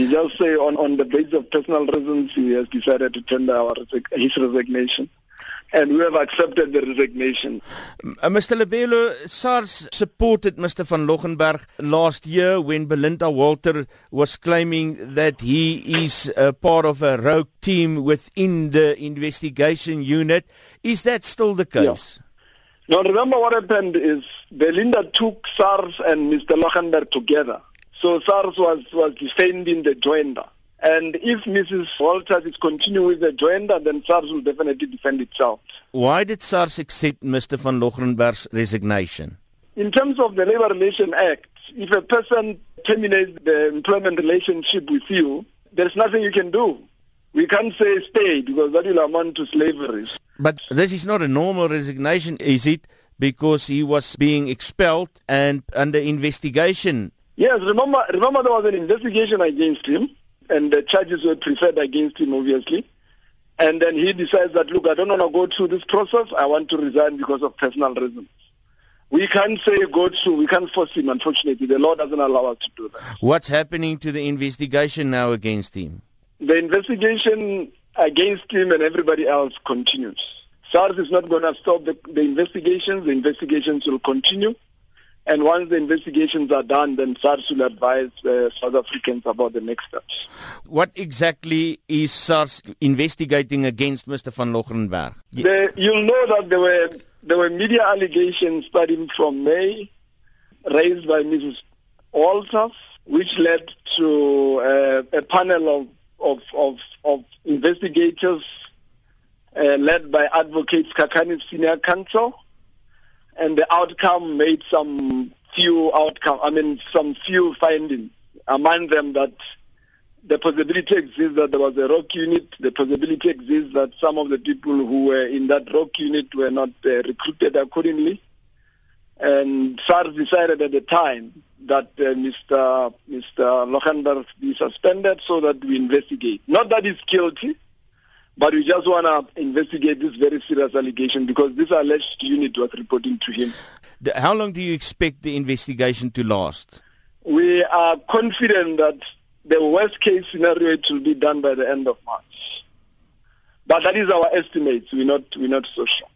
He just say on, on the basis of personal reasons he has decided to tender our, his resignation. and we have accepted the resignation. Uh, Mr. Lebelo, SARS supported Mr. van Loggenberg last year when Belinda Walter was claiming that he is a part of a rogue team within the investigation unit. Is that still the case? Yeah. Now remember what happened is Belinda took SARS and Mr. Loggenberg together. So SARS was, was defending the joinder. And if Mrs. Walters is continuing with the joinder, then SARS will definitely defend itself. Why did SARS accept Mr. van Loggerenberg's resignation? In terms of the Labour Relations Act, if a person terminates the employment relationship with you, there's nothing you can do. We can't say stay because that will amount to slavery. But this is not a normal resignation, is it? Because he was being expelled and under investigation. Yes, remember, remember there was an investigation against him and the charges were preferred against him, obviously. And then he decides that, look, I don't want to go through this process. I want to resign because of personal reasons. We can't say go through. We can't force him, unfortunately. The law doesn't allow us to do that. What's happening to the investigation now against him? The investigation against him and everybody else continues. SARS is not going to stop the, the investigations. The investigations will continue. And once the investigations are done, then SARS will advise uh, South Africans about the next steps. What exactly is SARS investigating against Mr. van Loggerenberg? The, you'll know that there were there were media allegations starting from May raised by Mrs. Walters, which led to uh, a panel of of of, of investigators uh, led by advocates Sikhakhane Senior Counsel and the outcome made some few outcome, I mean, some few findings. Among them that the possibility exists that there was a rock unit, the possibility exists that some of the people who were in that rock unit were not uh, recruited accordingly. And SARS decided at the time that uh, Mr. Mr. Loggerenberg be suspended so that we investigate. Not that he's guilty, but we just want to investigate this very serious allegation because this alleged unit was reporting to him. How long do you expect the investigation to last? We are confident that the worst case scenario it will be done by the end of March. But that is our estimate. We're not, we're not so sure.